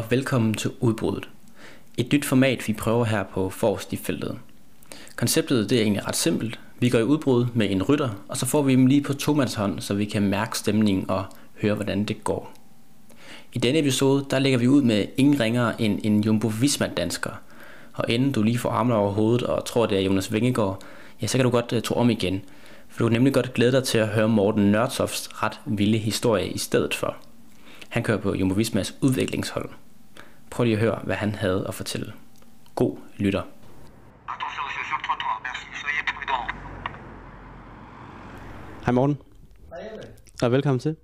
og velkommen til Udbruddet. Et nyt format, vi prøver her på Forrest i feltet. Konceptet det er egentlig ret simpelt. Vi går i udbrud med en rytter, og så får vi dem lige på hånd, så vi kan mærke stemningen og høre, hvordan det går. I denne episode, der lægger vi ud med ingen ringere end en Jumbo Visma-dansker. Og inden du lige får armene over hovedet og tror, det er Jonas Vingegaard, ja, så kan du godt øh, tro om igen. For du kan nemlig godt glæde dig til at høre Morten Nørtofts ret vilde historie i stedet for. Han kører på Jumbo Vismas udviklingshold. Prøv lige at høre, hvad han havde at fortælle. God lytter. Hej Morten, Hej og velkommen til.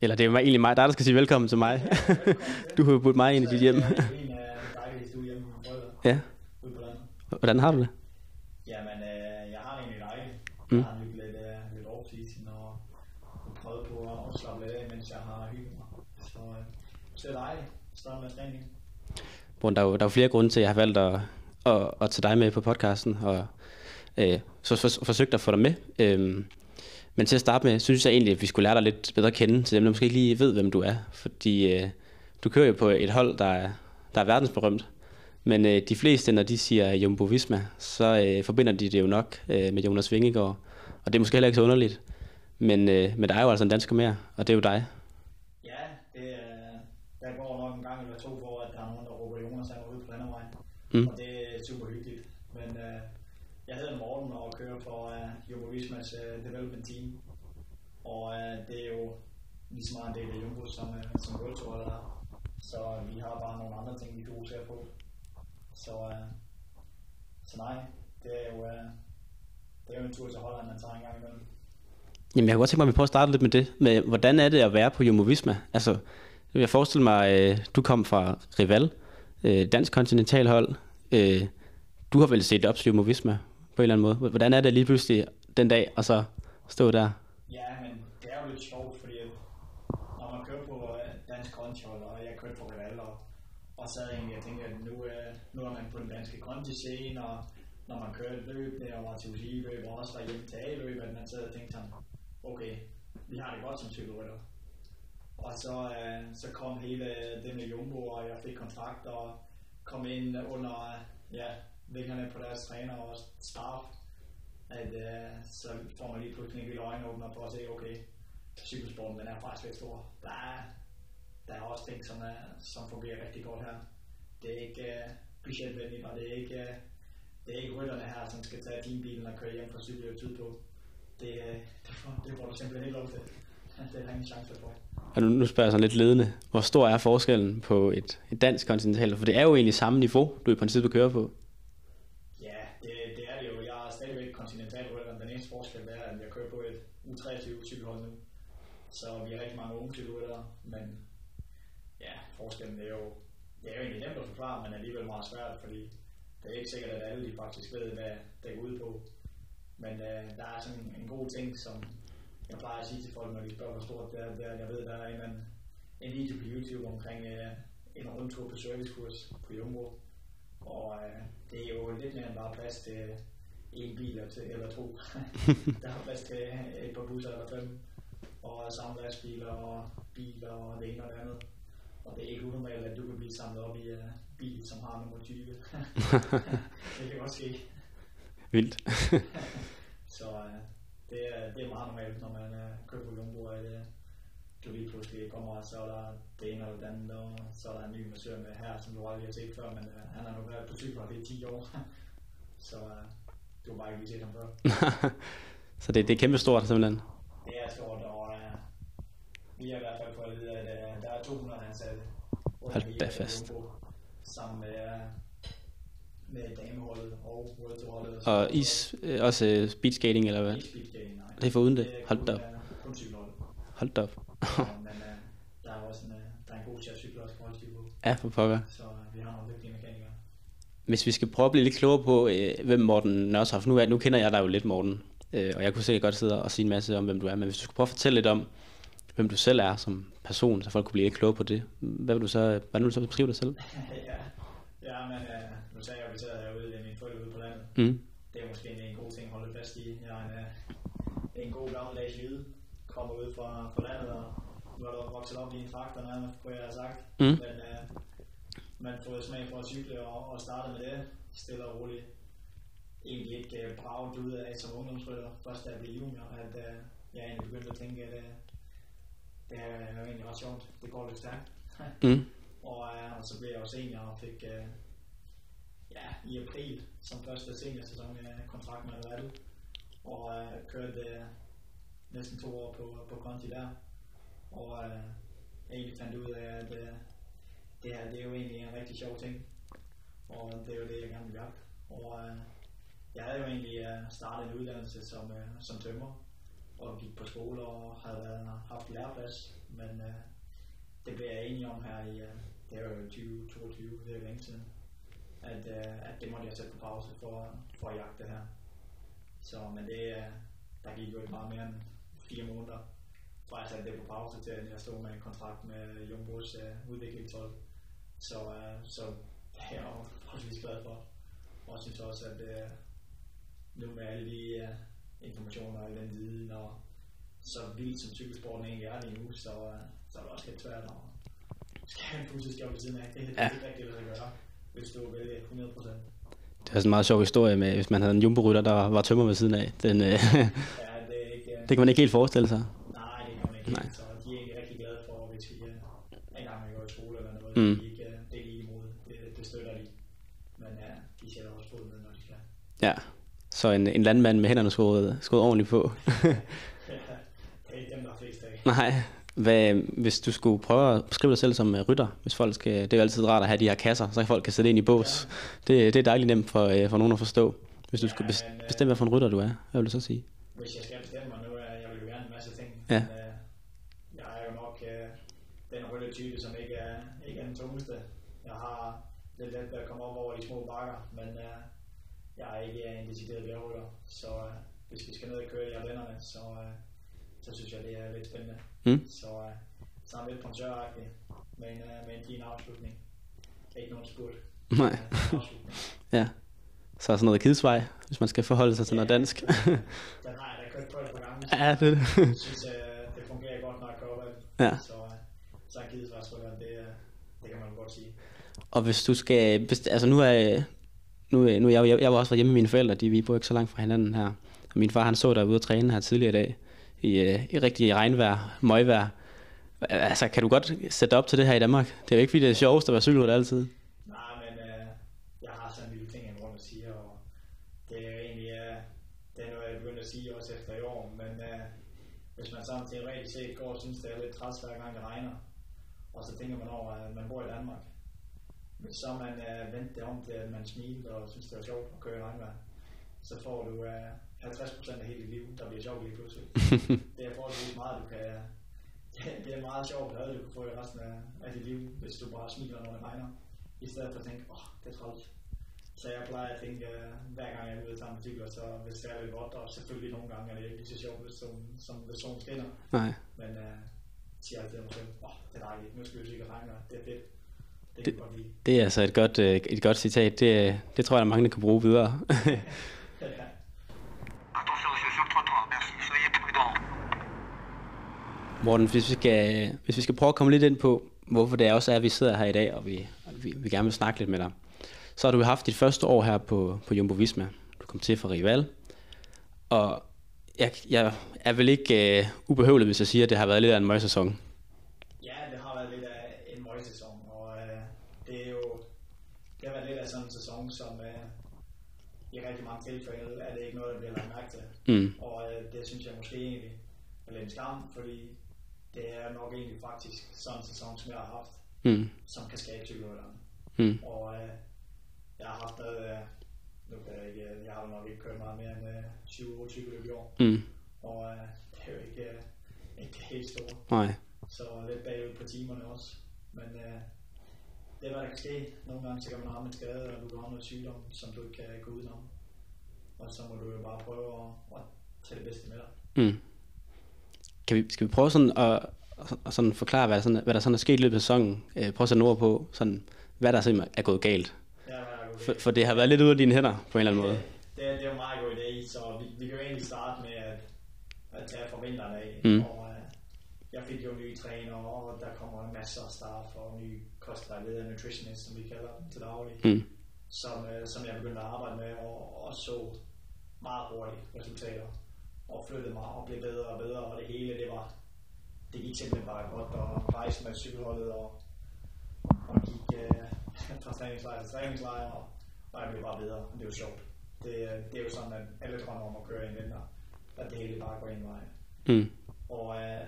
Eller det er egentlig mig, der, der skal sige velkommen til mig. du har jo budt mig ind i dit hjem. Er ja, hvordan har du det? Jamen, øh, jeg har det egentlig dejligt. Mm. Jeg har nyt lidt, øh, lidt off-season og prøvet på at slappe lidt af, mens jeg har hygget mig. Så, øh, så det er dejligt. Starte med træning. Morten, der er jo, der er jo flere grunde til, at jeg har valgt at, at, at tage dig med på podcasten, og øh, så for, forsøgt at få dig med. Øh, men til at starte med, synes jeg egentlig, at vi skulle lære dig lidt bedre at kende til dem, der måske ikke lige ved, hvem du er. Fordi øh, du kører jo på et hold, der er, der er verdensberømt. Men øh, de fleste, når de siger Jumbo Visma, så øh, forbinder de det jo nok øh, med Jonas Vingegaard. Og det er måske heller ikke så underligt. Men, øh, men der er jo altså en dansker mere, og det er jo dig. Ja, det, øh, der går nok en gang eller to for, at der er nogen, der råber Jonas han er ude på landevej. Mm. Og det er super hyggeligt. Men øh, jeg hedder Morten og kører for øh, Jumbo Vismas øh, development team. Og øh, det er jo lige så meget en del af Jumbo, som, øh, som World Tour er. Så øh, vi har bare nogle andre ting, vi fokuserer på. Så, øh, så nej, det er jo, øh, det er jo en tur til Holland, man tager en gang imellem. Jamen, jeg kunne godt tænke mig, at vi prøver at starte lidt med det. Med, hvordan er det at være på Jumbo Visma? Altså, jeg forestiller mig, øh, du kom fra Rival, øh, dansk kontinentalhold. Øh, du har vel set op til på en eller anden måde. Hvordan er det lige pludselig den dag, og så stå der? Ja, men det er jo lidt sjovt, fordi når man kører på øh, dansk kontinentalhold, og jeg kørte på Rival, og, og så egentlig, jeg tænker, at nu, øh, nu er man på den danske conti-scene, og når man kører et løb, der var til UCI-løb, og også var hjemme til A-løb, at man sad og tænkte sådan, okay, vi har det godt som cykelrytter. Og så, øh, så kom hele det med Jumbo, og jeg fik kontrakt, og kom ind under ja, vingerne på deres træner og staff, at øh, så får man lige pludselig en øjne åbner på at se, okay, cykelsporten den er faktisk lidt stor. Der er, der er også ting, som, er, som fungerer rigtig godt her. Det er ikke øh, budgetvenligt, og det er ikke, øh, det er ikke rytterne her, som skal tage teambilen og køre hjem fra cykeløb tid på. Det, øh, det, får, det får du simpelthen ikke lov til. Det er der ingen chance for. Og nu, nu spørger jeg sådan lidt ledende. Hvor stor er forskellen på et, et dansk kontinental? For det er jo egentlig samme niveau, du i princippet kører på. Ja, det, det er det jo. Jeg er stadigvæk kontinentalrytter. Den eneste forskel er, at jeg kører på et U23 cykelhold nu. Så vi har rigtig mange unge cykelryttere, men ja, forskellen er jo, det er jo egentlig nemt at forklare, men alligevel meget svært, fordi det er ikke sikkert, at alle de faktisk ved, hvad det går ud på. Men øh, der er sådan en god ting, som jeg plejer at sige til folk, når de spørger, hvor stort det er, det er jeg ved, der er en, anden- en video på YouTube omkring uh, en rundtur på servicekurs på Jumbo. Og uh, det er jo lidt mere end bare plads til en bil eller, til, eller to. der er plads til et par busser eller fem, og samme lastbiler og biler og det ene og det andet. Og det er ikke unormalt, at du kan blive samlet op i uh, bil, som har nummer 20. det kan godt ske. Vildt. Så uh, det, er, det er meget normalt, når man uh, kører på Jumbo, at du lige pludselig kommer, og så er der det ene eller det andet, og så er der en ny massør med her, som du aldrig har set før, men uh, han har nu været på cykelhold i 10 år. så uh, du har bare ikke lige set ham før. så det, det er kæmpe stort simpelthen. Det er stort, og uh, vi har i hvert fald fået at vide, at uh, der er 200 ansatte Hold da fast. Jumbo, sammen med, uh, med dameholdet og World Tour holdet. Og is, øh, også øh, speedskating eller hvad? Ikke speedskating, nej. Det er foruden det. er Hold da op. kun. Hold da op. Men der er også en, der er en god chef cykler også på Holstebro, ja, for pokker. så vi har nogle dygtige mekanikere. Hvis vi skal prøve at blive lidt klogere på, øh, hvem Morten Nørsoft nu er. Nu kender jeg dig jo lidt, Morten. Øh, og jeg kunne sikkert godt sidde og sige en masse om, hvem du er. Men hvis du skulle prøve at fortælle lidt om, hvem du selv er som person, så folk kunne blive lidt klogere på det. Hvad vil du så, hvordan vil du så beskrive dig selv? ja, ja, men uh, nu sagde jeg, sidder herude ved mine forældre ude på landet. Mm. Det er måske en, en god ting at holde fast i. Jeg er en, uh, en god gammeldags jyde, kommer ud fra, fra landet, og er der vokset op i en faktor nærmest, kunne jeg have sagt. Mm. Men uh, man fået smag for at cykle og, og starte med det, stille og roligt. Egentlig ikke uh, braget ud af som ungdomsrytter, først da jeg blev junior, at uh, jeg egentlig begyndte at tænke, at uh, det er jo egentlig ret sjovt, det går lidt stærkt. Mm. og, uh, og så blev jeg jo senior og fik uh, ja, i april som første seniorsæson med kontrakt med Real, og øh, kørte øh, næsten to år på, på Conti der, og uh, egentlig fandt ud af, at øh, det her det er jo egentlig en rigtig sjov ting, og det er jo det, jeg gerne vil gøre. Og øh, jeg havde jo egentlig øh, startet en uddannelse som, øh, som tømmer, og gik på skole og havde været, haft læreplads, men øh, det blev jeg enig om her i, øh, det er jo 2022, det er jo længe siden, at, øh, at det måtte jeg sætte på pause for, for at jagte det her. Så, men det, uh, der gik jo ikke meget mere end fire måneder, fra jeg satte det på pause til, at jeg stod med en kontrakt med Jumbos øh, udviklingshold. Så, øh, så det er jeg jo forholdsvis glad for. Og synes også, at øh, nu med alle de øh, informationer og den viden, og så vildt som cykelsporten egentlig er lige nu, så, øh, så er det også lidt svært at skal have en fuldtidsjob ved siden af. Det, det er Ja. ikke rigtigt, at gøre, hvis du vælger 100 procent. Det er sådan en meget sjov historie med, hvis man havde en jumbo-rytter, der var, var tømmer ved siden af. Den, øh, Ja, det er ikke... Uh, det kan man ikke helt forestille sig. Nej, det kan man ikke. Nej. Så de er egentlig rigtig glade for, hvis vi uh, en gang man går i skole eller noget, Mm. de ikke, det er lige imod. Det, det støtter de. Men ja, de sætter også foden ned, når de skal. Ja. Så en, en landmand med hænderne skåret, skåret ordentligt på. det er ikke dem, der er flest af. Nej. Hvad, hvis du skulle prøve at beskrive dig selv som uh, rytter, hvis folk skal, det er jo altid rart at have de her kasser, så folk kan sætte ind i bås. Det, det er dejligt nemt for, uh, for nogen at forstå. Hvis du Ja, skulle øh, bestemme, hvad for en rytter du er, hvad vil du så sige? Hvis jeg skal bestemme mig nu, er jeg vil jo gerne en masse ting. Ja. Men, uh, jeg er jo nok uh, den ryttertype, som ikke er, ikke er den tungeste. Jeg har lidt let ved at komme op over de små bakker, men uh, jeg er ikke en decideret bjergrytter. Så uh, hvis vi skal ned og køre i Ardennerne, så, uh, så synes jeg, det er lidt spændende. Mm. Så, uh, så er lidt pontøragtigt med en, uh, med en fin afslutning. Ikke nogen spurt. Nej. Ja. Så er sådan noget kidsvej, hvis man skal forholde sig til noget dansk. Den har jeg da kørt på et par gange. ja, det er det. Jeg synes, uh, det fungerer godt, kører op Ja. Så, uh, så er kidesvejsrytter, det, uh, det kan man godt sige. Og hvis du skal, hvis, altså nu er, nu, nu jeg, jeg, jeg var også været hjemme med mine forældre, de, vi bor ikke så langt fra hinanden her. Og min far han så dig ude at træne her tidligere i dag, i, øh, i rigtig regnvejr, møgvejr. Altså, kan du godt sætte op til det her i Danmark? Det er jo ikke, fordi det er sjovest at være cykelrytter altid. Nej, men øh, jeg har sådan en lille ting, jeg rundt at sige, og det er egentlig, øh, det er noget, jeg begyndte at sige også efter i år, men øh, hvis man sådan teoretisk set går og synes, det er lidt træls hver gang det regner, og så tænker man over, at man bor i Danmark, men så man øh, vendt det om til, at man smiler og synes, det er sjovt at køre i regnvejr, så får du øh, 50% af hele dit liv, der bliver sjovt lige pludselig. det er forholdsvis meget, du kan... Det er meget sjovt at du kan få i resten af, af dit liv, hvis du bare smiler, når det regner. I stedet for at tænke, åh, oh, det er træls. Så jeg plejer at tænke, uh, hver gang jeg er ude og tage en cykler, så hvis det er lidt vådt, og selvfølgelig nogle gange er det ikke lige så sjovt, solen, som hvis solen skinner. Nej. Men uh, siger altid til mig selv, åh, oh, det er dejligt, nu skal vi cykle regnvejr, det er fedt. Det Det- godt. Det er altså et godt, øh, et godt citat. Det, det tror jeg, der er mange, der kan bruge videre. Attention, je suis sur le trottoir, merci. Soyez prudents. Morten, hvis vi, skal, hvis vi skal prøve at komme lidt ind på, hvorfor det også er, at vi sidder her i dag, og vi, vi, vi gerne vil snakke lidt med dig. Så har du haft dit første år her på, på Jumbo Visma. Du kom til fra Rival. Og jeg, jeg er vel ikke uh, ubehøvlet, hvis jeg siger, at det har været lidt af en møgsæson. Ja, det har været lidt af en møgsæson, og øh, det er jo det har været lidt af sådan en sæson, som øh, i rigtig mange tilfælde er det ikke noget, der bliver lagt mærke til. Mm. Og øh, det synes jeg måske egentlig er lidt en skam, fordi det er nok egentlig faktisk sådan en sæson, som jeg har haft, Mm. som kan skabe cykelrytterne. Mm. Og øh, jeg har haft øh, nu kan jeg ikke, jeg har nok ikke kørt meget mere end øh, 20 cykelløb i år, Mm. og øh, det er jo ikke, øh, ikke helt store Nej. så lidt bagud på timerne også. Men øh, det er, hvad der kan ske. Nogle gange så kan man ramme en skade, og du kan have noget sygdom, som du ikke kan gå udenom. Og så må du jo bare prøve at, at tage det bedste med dig. Mm. Kan vi, skal vi prøve sådan at, at sådan forklare, hvad der, sådan, hvad der sådan er sket i løbet af sæsonen? Øh, prøv at sætte ord på, sådan, hvad der simpelthen er gået galt. Er, gået For, galt. for det har været lidt ude af dine hænder, på en eller anden måde. Det, er, det er jo en meget god idé, så vi, vi kan jo egentlig starte med at, at tage fra vinteren af. Mm. Og, øh, jeg fik jo nye træner, og der kommer masser af staff og nye kostvejleder, nutritionist, som vi kalder dem til daglig, Mm. som, øh, som jeg begyndte at arbejde med, og, og så meget hurtigt resultater, og flyttede mig og blev bedre og bedre, og det hele, det var, det gik simpelthen bare godt, og rejse med cykelholdet, og, og gik øh, fra træningslejr til træningslejr, og, og jeg blev bare bedre, og det jo sjovt. Det, det er jo sådan, at alle drømmer om at køre i en vinter, at det hele bare går en vej. Mm. Og øh,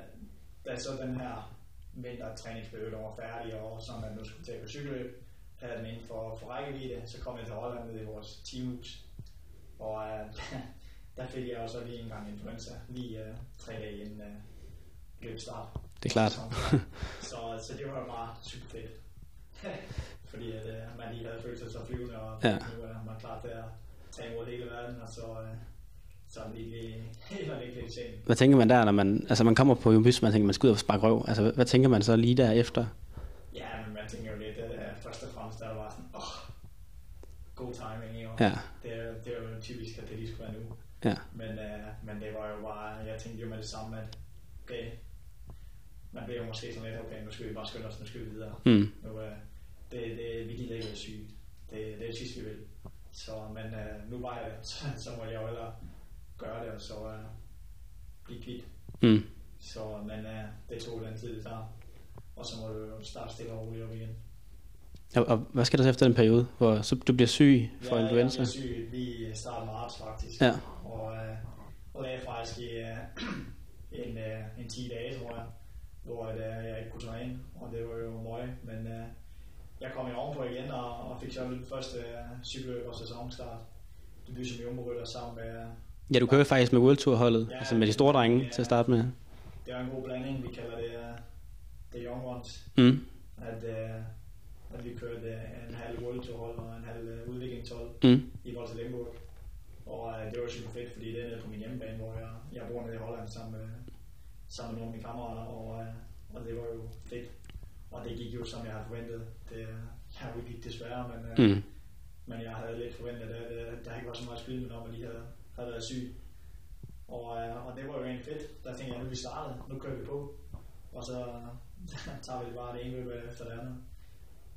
da så den her vintertræningsperiode var færdig, og sådan at nu skulle at på cykelløb, havde den inden for, for rækkevidde, så kom jeg til Holland ned i vores teamhus. Og øh, der fik jeg også lige en gang influenza, lige øh, tre dage inden øh, løbstart. Det er klart. Så, så det var bare super fedt. Fordi at, øh, man lige havde følt sig så flyvende, og Ja. nu er man klar til at tage imod hele verden, og så, øh, så i. Hvad tænker man der, når man, altså man kommer på Jumbys, man tænker, man skal ud og sparke røv. Altså, hvad, tænker man så lige derefter? Ja, men man tænker jo lidt, at uh, først og fremmest, der var sådan, åh, oh, god timing, jo. Ja, Det, er- det er jo typisk, at det lige skulle være nu. ja, Men, uh, men det var jo bare, jeg tænkte jo med det samme, at okay, man bliver jo måske sådan lidt, okay, nu skal vi bare skynde os, nu skal vi videre. mm. Nu, uh, det, det, vi gider ikke være syge. Det, det er det sidste, vi vil. Så, men uh, nu var jeg det, så, så må jeg jo hellere gøre det, og så uh, blive kvitt. Mm. Så, men uh, det tog den tid, det tager. Og så må du starte stille og roligt op igen. Og, og, hvad sker der så efter den periode, hvor så du bliver syg for ja, influenza? Jeg blev syg lige i starten af marts faktisk. Ja. Og, øh, og det er faktisk i øh, en, øh, en 10 dage, tror jeg, hvor at, øh, jeg ikke kunne træne, og det var jo møg. Men øh, jeg kom jo ovenpå igen og, og fik så den første øh, cykelløb og sæsonstart. Debut som jumbo sammen med, Ja, du kører faktisk med World Tour holdet, Ja, altså med de store drenge ja. til at starte med. det var en god blanding, vi kalder det uh, The Young Ones. Mm. At, øh, at vi kørte øh, en halv World Tour hold og en halv øh, udviklingshold. Mm. i til Limburg. Og øh, det var super fedt, fordi det er nede på min hjemmebane, hvor jeg, jeg bor nede i Holland sammen med, sammen med nogle af mine kammerater, og, øh, og det var jo fedt. Og det gik jo, som jeg havde forventet. Det, øh, jeg udgik desværre, men, øh, Mm. men jeg havde lidt forventet, at øh, der ikke var så meget spil med, når man lige havde, havde været syg. Og, og det var jo egentlig fedt. Der tænkte jeg, nu vi startet, nu kører vi på. Og så tager vi bare det ene løb efter det andet.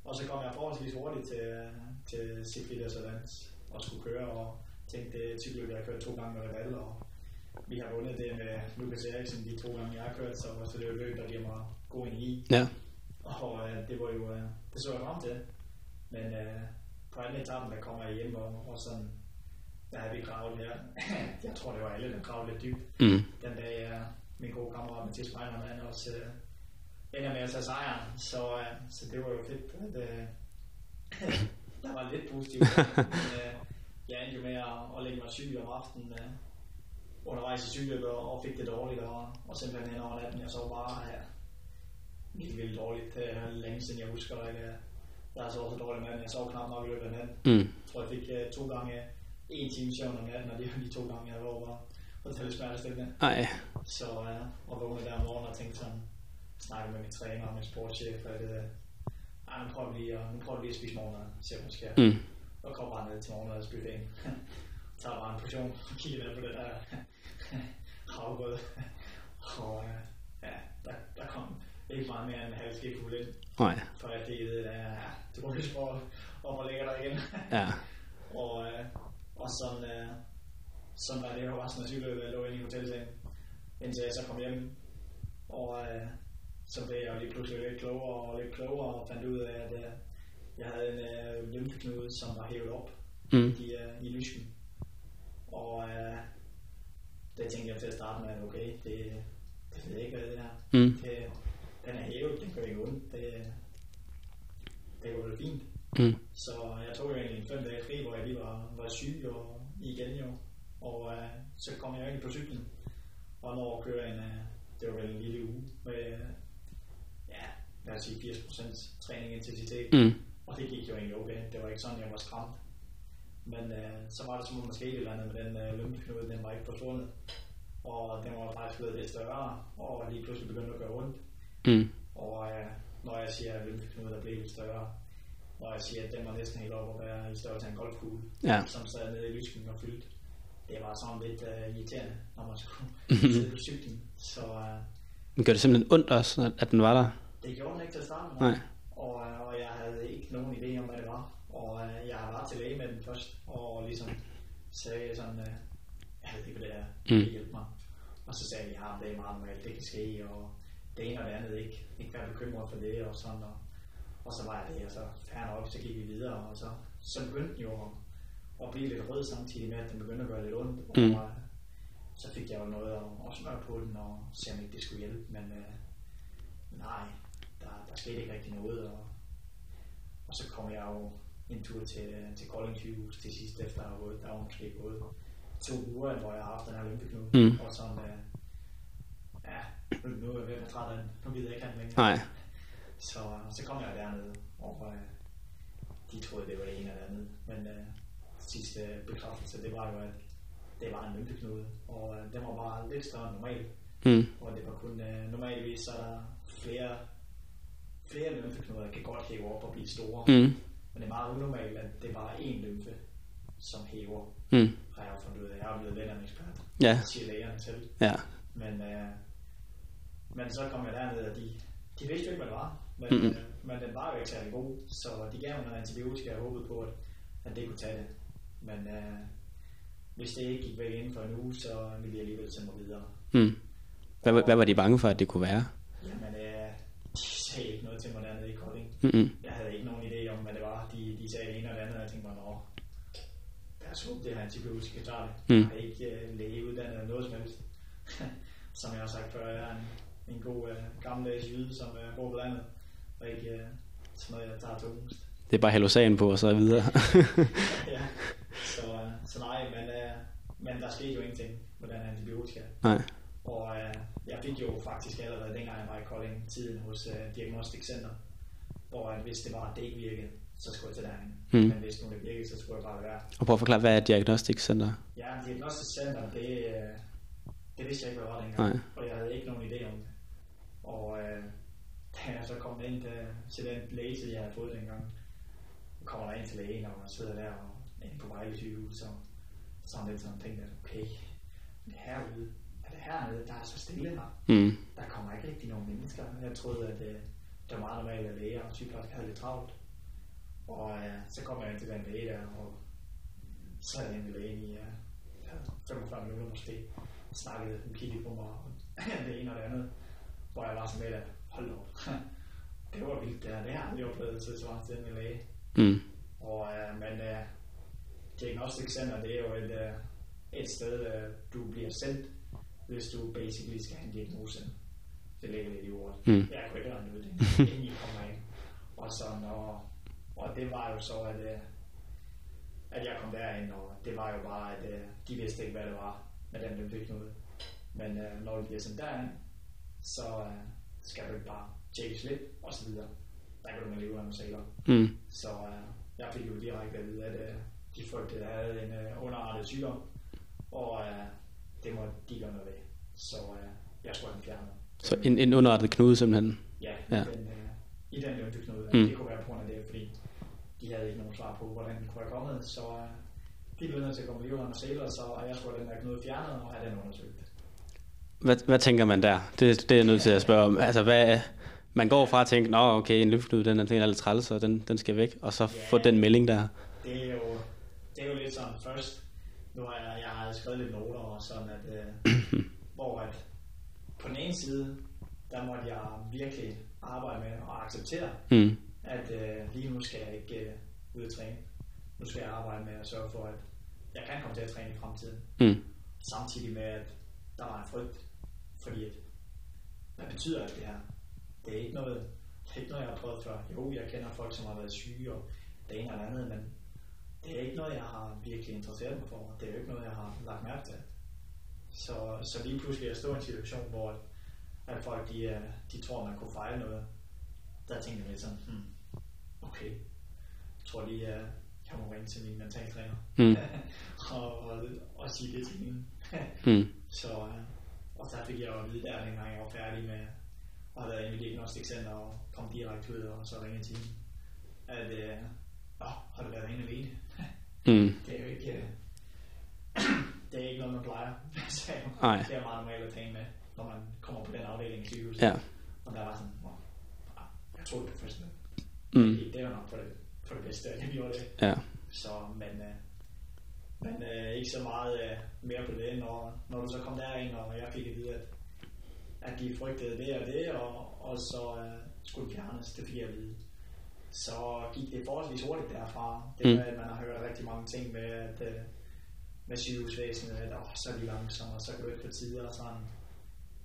Og så kom jeg forholdsvis hurtigt til, til Sigfrid Salans og skulle køre, og tænkte, det er et cykelløb, jeg har kørt to gange med Reval, og vi har vundet det med Lukas Eriksen de to gange, jeg har kørt, så, så det er jo løb, der giver mig god energi. Ja. Og øh, det var jo, øh, det så jeg frem til. Men øh, på anden etappen, der kommer jeg hjem, og, og sådan, der havde vi gravet her. jeg tror, det var alle, der gravede lidt dybt. Mm. Den dag, øh, min gode kammerat Mathias Breinermann, han også øh, ender med at tage sejren. Så, øh, så det var jo fedt, at øh, der var lidt positivt. Men, øh, jeg endte jo med at, at lægge mig syg om aftenen øh, undervejs i cykelløbet og, og fik det dårligt. Og, og simpelthen hen over natten, jeg så bare ja, vildt, vildt dårligt. Det er længe siden, jeg husker, at jeg, jeg har sovet så dårligt med Jeg sov knap nok i løbet af natten. Mm. Jeg tror, jeg fik uh, to gange en time søvn om natten, og det var de to gange, jeg var over hotel smertestillende. Ej, Så uh, og vågnede der om morgenen og tænkte sådan, snakkede med min træner og min sportschef, at uh, ej, nu prøver vi lige nu prøver vi lige at spise morgenmad, se hvad der sker. mm. Og kom bare ned til morgenmadsbuffeten. Tager bare en portion og kigger ned på det der havgrød. og uh, ja, der, der kom ikke meget mere end en halv skefuld ind, Nej, for jeg det der, ja, huske på, op og lægge dig igen. ja. Og, øh, og sådan, øh, sådan var det jo resten af cykeløbet, jeg lå inde i hotelsengen, indtil jeg så kom hjem. Og øh, så blev jeg jo lige pludselig lidt klogere og lidt klogere og fandt ud af, at øh, jeg havde en øh, lymfeknude, som var hævet op Mm. i, øh, i lysken. Og øh, det tænkte jeg til at starte med, at okay, det, det ved jeg ikke, hvad det er. Mm. Det, den er hævet, den gør ikke ondt. Det, det går fint. Mm. Så jeg tog jo egentlig en fem dage fri, hvor jeg lige var, var syg og igen jo. Og øh, så kom jeg egentlig på cyklen. Og når jeg kører en, øh, det var vel en lille uge med, ja, lad os sige 80% træning intensitet. Mm. Og det gik jo egentlig okay. Det var ikke sådan, jeg var skræmt. Men øh, så var det som om, der skete et eller andet med den øh, lymfeknude, den var ikke forsvundet. Og den var faktisk blevet lidt større, og lige pludselig begyndte at gøre ondt. Mm. Og øh, når jeg siger, at lymfeknude er blevet lidt større, når jeg siger, at den var næsten helt op at være i størrelse af en golfkugle, Ja. som sad nede i lysken og fyldt. Det var sådan lidt uh, irriterende, når man skulle sidde på cyklen. Så uh, Men gør det simpelthen ondt også, at- at den var der? det gjorde den ikke til at starte med. Nej. Og, og jeg havde ikke nogen idé om, hvad det var. Og øh, jeg var til læge med den først, og ligesom sagde sådan, øh, jeg hvad det er, det Mm. kan hjælpe mig. Og så sagde de, ja, det er meget normalt, det kan ske, og det ene og det andet, ikke, ikke være bekymret for det, og sådan, og, og så var jeg det, og så fair nok, så gik vi videre, og så, så begyndte den jo at, at blive lidt rød samtidig med, at den begyndte at gøre lidt ondt, Mm. og så fik jeg jo noget at, at smøre på den, og se om ikke det skulle hjælpe, men øh, nej, der, der skete ikke rigtig noget, og, og så kom jeg jo en tur til, til Kolding sygehus til sidst, efter at have gået, der var måske gået to uger, hvor jeg har haft den her lymfeknude, Mm. og sådan, øh, ja, nu, er jeg ved at være træt af den, nu gider jeg ikke have den længere. Nej. Så, så kom jeg dernede, og øh, de troede, det var det ene eller andet. Men øh, sidste bekræftelse, det var jo, at det var en lymfeknude, og øh, den var bare lidt større end normalt. Mm. Og det var kun, øh, normalvis så er der flere, flere lymfeknuder, der kan godt hæve op og blive store. Mm. Men det er meget unormalt, at det bare er én lymfe, som hæver, Mm. har jeg fundet ud af. Jeg er jo blevet lidt af en ekspert, Ja. siger lægerne selv. Ja. Men, øh, men så kom jeg derned, og de, de vidste jo ikke, hvad det var. Men, Mhm. øh, men den var jo ikke særlig god, så de gav mig noget antibiotika og håbede på, at, at det kunne tage det. Men øh, hvis det ikke gik væk inden for en uge, så ville de alligevel sende mig videre. Mm. Hvad, hvad var de bange for, at det kunne være? Jamen, øh, de sagde ikke noget til mig dernede i Kolding. Mm-mm. Jeg havde ikke nogen idé om, hvad det sagde det ene og det andet, og jeg tænkte mig, nå, os håbe, det her antibiotika tager det. Mm. Jeg er ikke øh, lægeuddannet eller noget som helst. som jeg har sagt før, jeg er en, en god øh, gammeldags jyde, som øh, bor på landet, og ikke øh, sådan noget, jeg tager tungest. Det er bare hallosan på, og så videre. ja. Så, øh, så nej, men, øh, men der skete jo ingenting med den antibiotika. Nej. Og øh, jeg fik jo faktisk allerede dengang jeg var i Kolding tiden hos øh, Diagnostic Center, hvor at hvis det var, det virkede, så skulle jeg til derhen. Mm. Men hvis nu det virkede, så skulle jeg bare være. Og prøv at forklare, hvad er Diagnostic Center? Ja, Diagnostic Center, det, øh, det vidste jeg ikke, hvad var dengang. Nej. Og jeg havde ikke nogen idé om det. Og øh, da jeg så kom ind til, til den lægetid, jeg havde fået dengang, så kommer der ind til lægen, og man sidder der og inde på Vejle sygehus, så er man lidt sådan tænkte, jeg, okay, det er herude, er det hernede, der er så stille her. Mm. Der kommer ikke rigtig nogen mennesker. Jeg troede, at øh, det var meget normalt, at læger og sygeplejersker havde lidt travlt. Og øh, så kom jeg ind til den læge der, og så er ved lægen i ja, 45 minutter måske. Snakkede, hun kiggede på mig, og det ene og det andet. Hvor jeg var sådan lidt, at hold op. det var vildt, det her. Det har jeg oplevet til så lang tid med læge. Mm. Og, øh, men øh, Diagnostic Center, det er jo et, øh, et sted, øh, du bliver sendt, hvis du basically skal have en diagnose. Det ligger lidt i ordet. Mm. Jeg kunne ikke ud det, inden I kommer ind. Og, sådan, og, og det var jo så, at, øh, at jeg kom derind, og det var jo bare, at øh, de vidste ikke, hvad det var med den lymfeknude. Men øh, når du bliver sendt derind, så øh, skal du bare tjekkes lidt, og så videre. Der kan du med leve med saler. Mm. Så øh, jeg fik jo direkte at vide, at øh, de frygtede, at jeg havde en øh, underartet sygdom, og øh, det må de gøre noget ved. Så øh, jeg skulle have den fjernet. Så en, en underrettet knude simpelthen. Ja, Ja. Den, øh, i den lymfeknude. Mm. Mm. Det kunne være på grund af det, de havde ikke nogen svar på, hvordan den kunne være kommet. Så øh, de blev nødt til at komme med og sæler, så jeg skulle have den der knude fjernet og have den undersøgt. Hvad, hvad tænker man der? Det, det er jeg nødt til at spørge om. Altså, hvad, man går fra at tænke, nå okay, en lymfeknude, den, er- den er lidt træls, og den, den skal væk, og så Ja. få den melding der. Det er jo, det er jo lidt sådan først, nu har jeg, jeg har skrevet lidt noter og sådan, at, øh, hvor at på den ene side, der måtte jeg virkelig arbejde med at acceptere, Mm. At øh, lige nu skal jeg ikke øh, ud at træne. Nu skal jeg arbejde med at sørge for, at jeg kan komme til at træne i fremtiden. Mm. Samtidig med, at der var en frygt, fordi at, hvad betyder alt det her? Det er ikke noget, det er ikke noget, jeg har prøvet før. Jo, jeg kender folk, som har været syge og det ene eller andet, men det er ikke noget, jeg har virkelig interesseret mig for. Det er jo ikke noget, jeg har lagt mærke til. Så, så lige pludselig er jeg stå i en situation, hvor at folk de, øh, de tror, man kunne fejle noget. Der tænker jeg lidt sådan, hmm, okay, jeg tror lige, at jeg må ringe til min mentaltræner Mm. og, og, og sige det til hende. Mm. Så, øh, og der fik jeg jo at vide der, dengang jeg var færdig med at have været inde i Diagnostic Center og kom direkte ud og så ringe til hende, at øh, Nå, har du været inde alene? Mm. Det er jo ikke, øh, det er ikke noget, man plejer. sagde hun. Nej. Det er meget normalt at tale med, når man kommer på den afdeling i sygehuset. Ja. Og der var sådan, jeg tror det professionelt. Mm. Det, det var nok for det, for det bedste, at jeg gjorde det. Ja. Så, men, øh, men øh, ikke så meget øh, mere på det, når, når du så kom derind, og jeg fik at vide, at, at de frygtede det og det, og, og så øh, skulle det fjernes, det fik jeg at vide. Så gik det forholdsvis hurtigt derfra. Det Mm. med, at man har hørt rigtig mange ting med, at øh, med sygehusvæsenet, at åh, så er de langsomme, og så kan du ikke få tider og sådan.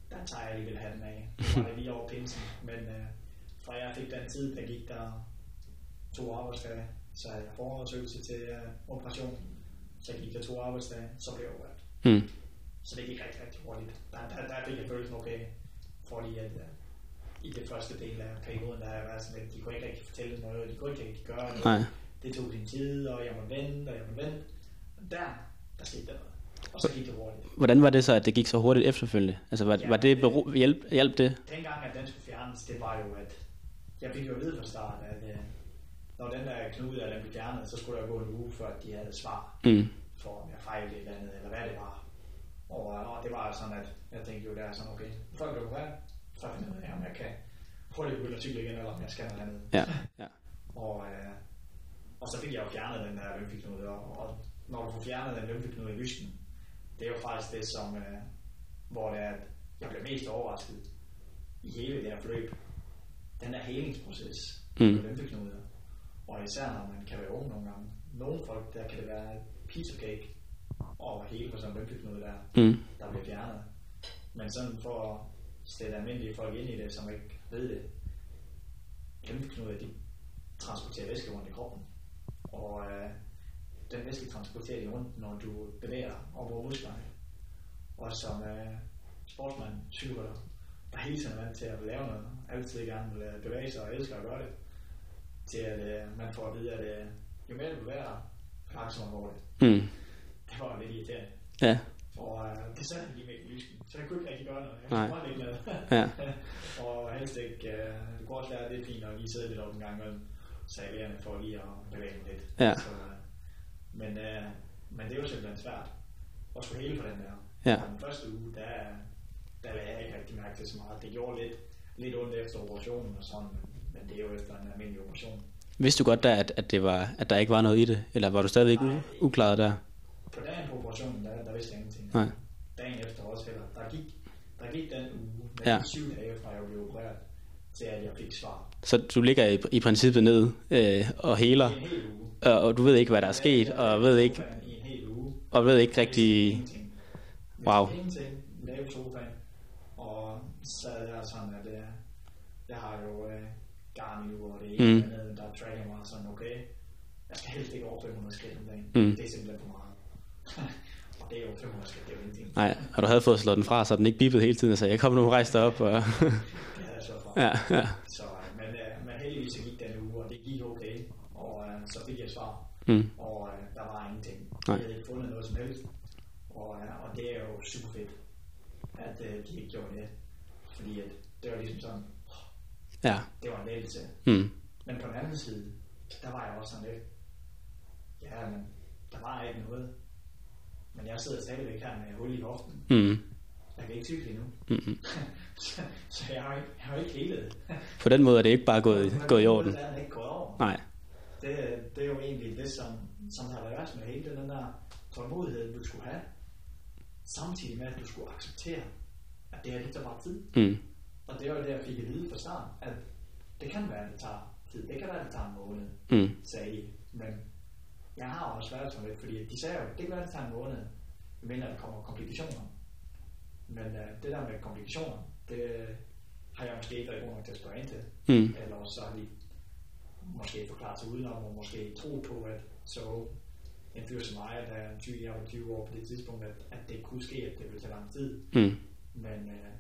Der tager jeg alligevel hatten af. Det var lige over pinsen, men øh, fra jeg fik den tid, der gik der to arbejdsdage, så jeg forundersøgelse til øh, operation. Så gik der to arbejdsdage, så blev jeg opereret. Mm. Så det gik rigtig, rigtig hurtigt. Der, der, der fik jeg følelsen okay, for lige at uh, i det første del af perioden, der været sådan lidt, de kunne ikke rigtig fortælle noget, de kunne ikke rigtig gøre noget. Nej. Det tog sin tid, og jeg måtte vente, og jeg måtte vente. Og der, der skete der noget. Og så gik det hurtigt. Hvordan var det så, at det gik så hurtigt efterfølgende? Altså, var, Ja, var det det- bero, hjælp, hjælp det? Dengang, at den skulle fjernes, det var jo, at jeg fik jo at vide fra start, at uh, når den der knude den blev fjernet, så skulle der gå en uge, før de havde svar Mm. for om jeg fejlede et eller andet, eller hvad det var. Og, og det var sådan, at jeg tænkte jo der sådan, okay, folk bliver opereret, så finder jeg ud af, om jeg kan hurtigt begynde at cykle igen, eller om jeg skal noget andet. Ja. ja. Og, øh, og så fik jeg jo fjernet den der lymfeknude, og, og når du får fjernet den lymfeknude i lysken, det er jo faktisk det, som, øh, hvor det er, at jeg blev mest overrasket i hele det her forløb. Den der helingsproces Mm. lymfeknuder, og især når man kan være ung nogle gange. Nogle folk, der kan det være of cake og hele på sådan en lymfeknude der, Mm. der bliver fjernet. Men sådan for at sætte almindelige folk ind i det, som ikke ved det, lymfeknuder, de transporterer væske rundt i kroppen. Og øh, den væske transporterer de rundt, når du bevæger dig og bruger musklerne. Og som øh, sportsmand, cykelrytter, der hele tiden er vant til at lave noget, altid gerne vil øh, bevæge sig og elsker at gøre det, til at øh, man får at vide, at øh, jo mere du bevæger dig, jo langsommere går det. Mm. Det var lidt irriterende. Ja. Og øh, det sad lige med lysken, så jeg kunne ikke rigtig gøre noget. Jeg kunne bare ligge ned. Ja. og helst ikke, øh, det kunne også være lidt fint at lige sidde lidt op en gang imellem, så jeg for lige at bevæge mig lidt. Ja. Så, øh, men, øh, men det er jo simpelthen svært at skulle hele for den der. Ja. Og den første uge, der, der lagde jeg ikke rigtig mærke til så meget. Det gjorde lidt, lidt ondt efter operationen og sådan, men, det er jo efter en almindelig operation. Vidste du godt der, at, at, det var, at der ikke var noget i det? Eller var du stadigvæk u- uklaret der? På dagen på operationen, der, der vidste jeg ingenting. Nej. Dagen efter også heller. Der gik, der gik den uge, der Ja. gik syv dage fra jeg blev opereret, til at jeg fik svar. Så du ligger i, i princippet ned øh, og heler, og, og du ved ikke, hvad der er sket, og ved ikke, I en hel uge. og ved ikke rigtig... Wow. Ingenting. Lave sofaen. Så er sådan, at øh, jeg har jo øh, garn i og det ene Mm. andet, der tracker mig sådan, okay, jeg skal helst ikke over 500 skridt om dagen. Mm. Det er simpelthen for meget. og det er jo 500 skridt, det er jo ingenting. Nej, og du havde fået slået den fra, så den ikke bippede hele tiden, og sagde, jeg kom nu, rejs dig op. Og... Det havde jeg ja, ja. Så, øh, men, øh, men heldigvis gik den uge, og det gik okay. Og øh, så fik jeg svar. Mm. Og øh, der var ingenting. Nej. Jeg havde ikke fundet noget som helst. Og, øh, og det er jo super fedt, at øh, de ikke gjorde det. Fordi at det var ligesom sådan, Ja. det var en lettelse. Mm. Men på den anden side, der var jeg også sådan lidt, ja, men der var ikke noget. Men jeg sidder stadigvæk her med hul i hoften. Mm. Jeg kan ikke cykle endnu. Mm. så, så jeg har ikke, jeg har ikke helet. På den måde er det ikke bare gået, gået i orden. Det er ikke gået over. Nej. Det, det er jo egentlig det, som, som har været med hele den der tålmodighed, du skulle have. Samtidig med, at du skulle acceptere, at det her, det tager bare tid. Mm. Og det var det, jeg fik at vide fra start, at det kan være, at det tager tid. Det kan være, at det tager en måned, Mm. sagde de. Men jeg har også været sådan lidt, fordi de sagde jo, det kan være, at det tager en måned, medmindre der kommer komplikationer. Men uh, det der med komplikationer, det har jeg måske ikke været god nok til at spørge ind til. Mm. Eller så har de måske forklaret sig udenom, og måske tro på, at så en fyr som mig, der er 20, jeg var 20 år på det tidspunkt, at, at det kunne ske, at det ville tage lang tid. Mm. Men øh,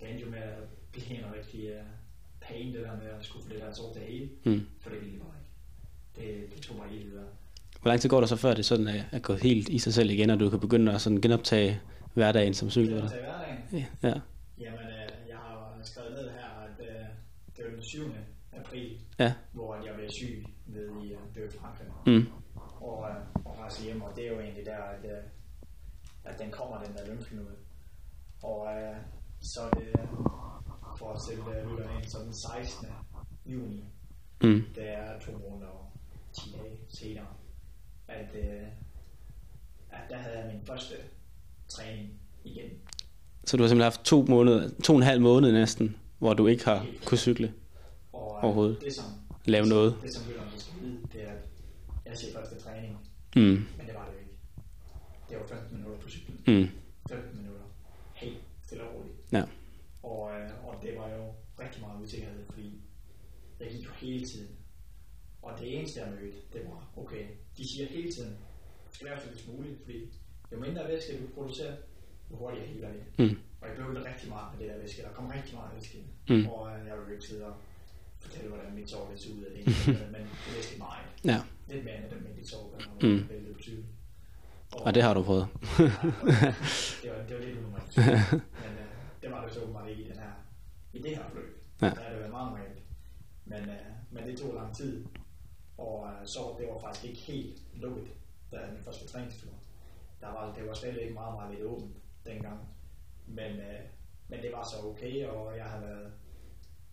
det endte jo med at blive en rigtig uh, pain, det der med at skulle få det der sår til hele, Mm. for det ville det bare ikke. Det, det tog mig helt videre. Hvor lang tid går der så før det sådan er, er gået helt i sig selv igen, og du kan begynde at sådan genoptage hverdagen som Det cykelrytter? til hverdagen. Ja. Jamen, øh, jeg har skrevet ned her, at øh, det var den 7. april, Ja. hvor jeg blev syg nede i, øh, det Frankrig. Mm. og, øh, og rejse hjem, og det er jo egentlig der, at, øh, at den kommer, den der lymfeknude. Og øh, så er det, øh, for at sætte øh, lytterne ind, så den 16. juni, Mm. Det er to måneder og 10 dage senere, at, øh, at der havde jeg min første træning igen. Så du har simpelthen haft to, måneder, to og en halv måned næsten, hvor du ikke har kunne cykle. Og øh, Overhovedet. Det, som, Lave noget. Det, som lytterne skal vide, det er, at jeg siger første træning, Mm. men det var det ikke. Det var 15 minutter på cyklen. Mm. 15 minutter. Helt stille og roligt. Ja. Og, øh, og det var jo rigtig meget usikkerhed, fordi jeg gik jo hele tiden. Og det eneste, jeg mødte, det var, okay, de siger hele tiden, du skal være flest muligt, fordi jo mindre væske du producerer, jo hurtigere heler det. Mm. Og jeg blev rigtig meget med det der væske. Der kom rigtig meget væske ind. Mm. Og øh, jeg vil ikke sidde og fortælle, hvordan mit sår ser ud af det men det væske meget. Ja, Lidt mere end et almindeligt sår, Mm. man vælger på typen. og det har du prøvet. det, var, det var lidt unormalt. men øh, det var det så åbenbart ikke i, den her, i det her forløb. Ja. Der er det været meget normalt. Men, øh, men det tog lang tid. Og øh, så det var faktisk ikke helt lukket, da min første træningstur. Der var, det var slet ikke meget, meget lidt åbent dengang. Men, øh, men det var så okay, og jeg har været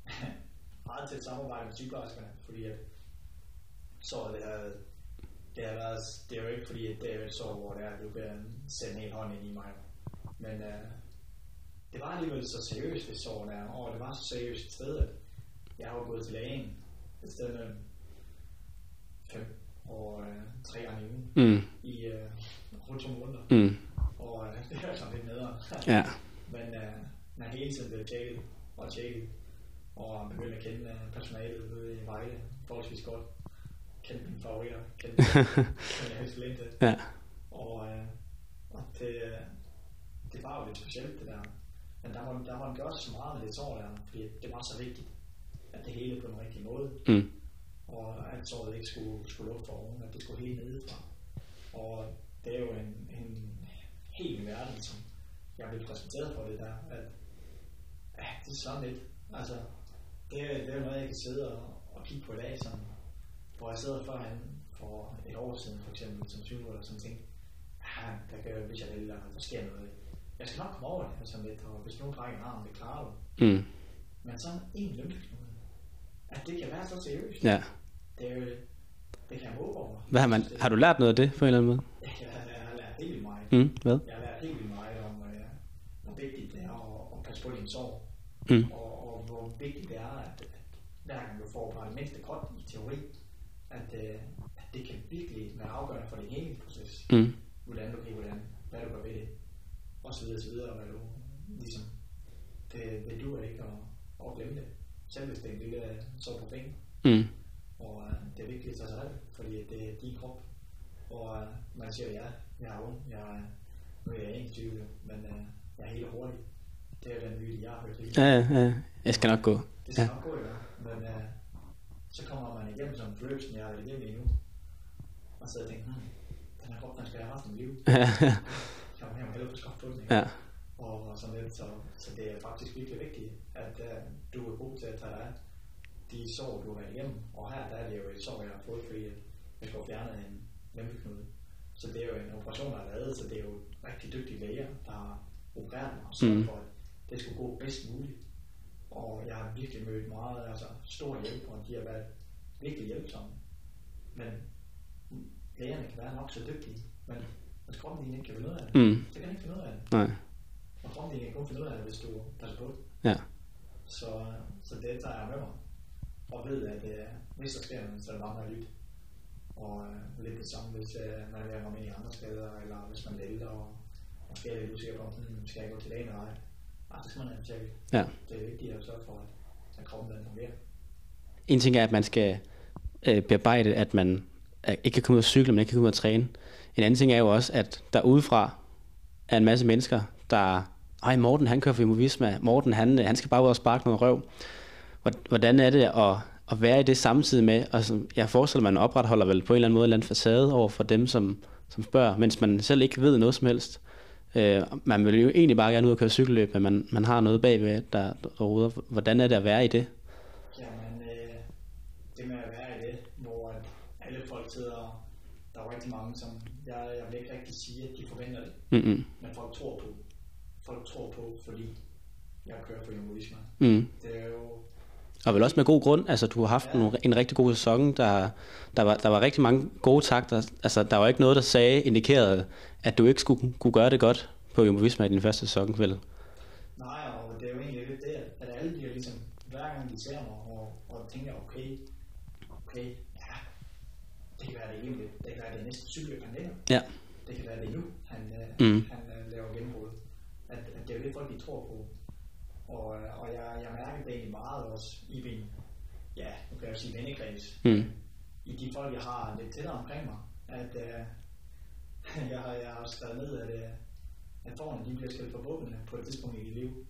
meget tæt samarbejde med sygeplejerskerne, fordi at så det havde, det har været, det er jo ikke fordi, at det er et sår, hvor det er, at du bliver sendt en hånd ind i mig. Men øh, det var alligevel så seriøst, det sår der, og det var så seriøst et sted, at jeg har gået til lægen et sted mellem fem og øh, tre gange i ugen Mm. i øh, rundt to måneder. Mm. Og øh, det er sådan lidt nederen. Ja. Men øh, man hele tiden blev tjekket og tjekket, og begyndte at kende øh, personalet ude i Vejle forholdsvis godt. Kendte mine favoritter, kendte helst Linde. Ja. Og, øh, og det, øh, det var jo lidt specielt det der. Men der må, der må man gøre så meget med det sår der, fordi det var så vigtigt, at det hele på den rigtige måde. Mm. Og at såret ikke skulle, skulle lukke for oven, at det skulle helt nedefra. Og det er jo en, en helt ny verden, som jeg blev præsenteret for det der, at ja, det er sådan lidt. Altså, det, er- det er noget, jeg kan sidde og, og kigge på i dag, sådan, hvor jeg sidder førhen for et år siden, for eksempel som 20 eller sådan ting. Ja, der kan, hvis jeg vælger, der sker noget. Jeg skal nok komme over det, sådan lidt, og hvis nogen brækker en arm, det klarer du. Mm. Men sådan en lymfeknude, at det kan være så seriøst. Ja. Det er jo, det kan jeg håbe over. Hvad har, man, har du lært noget af det på en eller anden måde? Jeg, jeg har lært helt vildt meget. Mm. Hvad? Jeg har lært helt vildt meget om, øh, hvor vigtigt det er at, at passe på din sorg. Mm. Og, og hvor vigtigt det er, at, at hver gang du får bare det mindste godt i teori, at, øh, at det kan virkelig være afgørende for din helingsproces. Mm. Hvordan du kan, hvordan, hvad du gør ved det. Og så videre, så videre, hvad du ligesom, det, det du ikke at, at glemme det. Selv hvis det er en lille sår på fingeren. Mm. Og øh, det er vigtigt at tage sig af det, fordi det er din krop. Og øh, man siger, ja, jeg er ung, jeg er, nu er jeg ikke 20, men øh, jeg er helt hurtig. Det er den myte, jeg har hørt hele Ja, ja, ja. Jeg skal nok gå. Det skal Ja. nok gå, ja. Men øh, så kommer man igennem som jeg har været igennem endnu. Og så tænker hmm, den her krop, den skal jeg have resten af mit liv. Jeg må hellere på ikke? Ja. Og, og sådan lidt, så, så det er faktisk virkelig vigtigt, at uh, du er god til at tage dig af de sår, du har været igennem. Og her der er det jo et sår, jeg har fået, fordi at jeg skulle have fjernet en lempeknude. Så det er jo en operation, der er lavet, så det er jo rigtig dygtige læger, der har opereret mig sørget Mm. for, at det skulle gå bedst muligt. Og jeg har virkelig mødt meget, altså stor hjælp, og de har været virkelig hjælpsomme. Men lægerne kan være nok så dygtige, men hvis kroppen din ikke kan finde ud af det, Mm. så kan den ikke finde ud af det. Nej. Og kroppen din kan kun finde ud af det, hvis du passer på det. Ja. Så, så det tager jeg med mig. Og ved, at øh, hvis der sker noget, så er det bare med at lytte. Og øh, lidt det samme, hvis øh, man er ved at komme ind i andre skader, eller hvis man er ældre, og måske er lidt usikker på, hmm, skal jeg gå til lægen eller ej. Ah, så skal man have en tjek. Ja. Det er vigtigt at sørge for, at, at kroppen den fungerer. En ting er, at man skal øh, bearbejde, at man øh, ikke kan komme ud og cykle, men ikke kan komme ud og træne. En anden ting er jo også, at der udefra er en masse mennesker, der... Ej, Morten, han kører for Imovisma. Morten, han, øh, han skal bare ud og sparke noget røv. Hvor- Hvordan er det at, at være i det samtidig med, og som, jeg forestiller mig, man opretholder vel på en eller anden måde en eller anden facade over for dem, som, som spørger, mens man selv ikke ved noget som helst. Øh, man vil jo egentlig bare gerne ud og køre cykelløb, men man, man har noget bagved, der, der ruder. Hvordan er det at være i det? Jamen, øh, det med at være i det, hvor at alle folk sidder, der er rigtig mange, som jeg, jeg vil ikke rigtig sige, at de forventer det, Mm-mm. men folk tror på. Folk tror på, fordi jeg kører for Jumbo Visma. Mm. Det er jo, Og vel også med god grund. Altså, du har haft ja. en, en rigtig god sæson. Der, der, var, der var rigtig mange gode takter. Altså, der var ikke noget, der sagde, indikerede, at du ikke skulle kunne gøre det godt på Jumbo Visma i din første sæson, vel? Nej, og det er jo egentlig lidt det, at alle bliver ligesom, hver gang de ser mig, og, og tænker, okay, okay, ja, det kan være det egentlig, det kan være det næste cykel, kan lave. Ja. Det kan være det nu, han, Mm. mm. han øh, laver gennembrud. At, at det er jo det, folk de tror på. Og, øh, og jeg, jeg mærker det egentlig meget også i min, ja, nu kan jeg jo sige vennekreds, Mm. i de folk, jeg har lidt tættere omkring mig, at øh, jeg, har, jeg har skrevet ned, at, øh, at forerne de bliver skældt for bukkene på et tidspunkt i dit liv.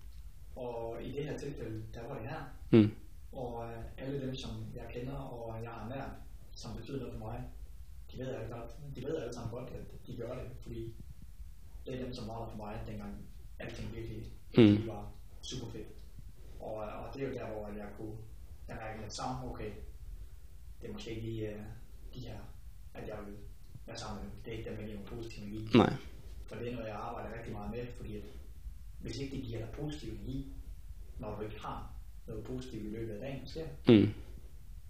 Og i det her tilfælde, der var det her. Mm. Og øh, alle dem, som jeg kender, og jeg har nært, som betyder noget for mig, de ved, alle de ved alle sammen godt, at de gør det, fordi det er dem, som var der for mig, dengang alting virkelig, Mm. virkelig var super fedt. Og, og det er jo der, hvor jeg kunne, jeg mærke lidt sammen, okay, det er måske ikke lige uh, de her, at jeg vil være sammen med dem. Det er ikke dem, jeg giver mig positiv energi. Nej. For det er noget, jeg arbejder rigtig meget med, fordi at, hvis ikke det giver dig positiv energi, når du ikke har noget positivt i løbet af dagen, sker, Mm.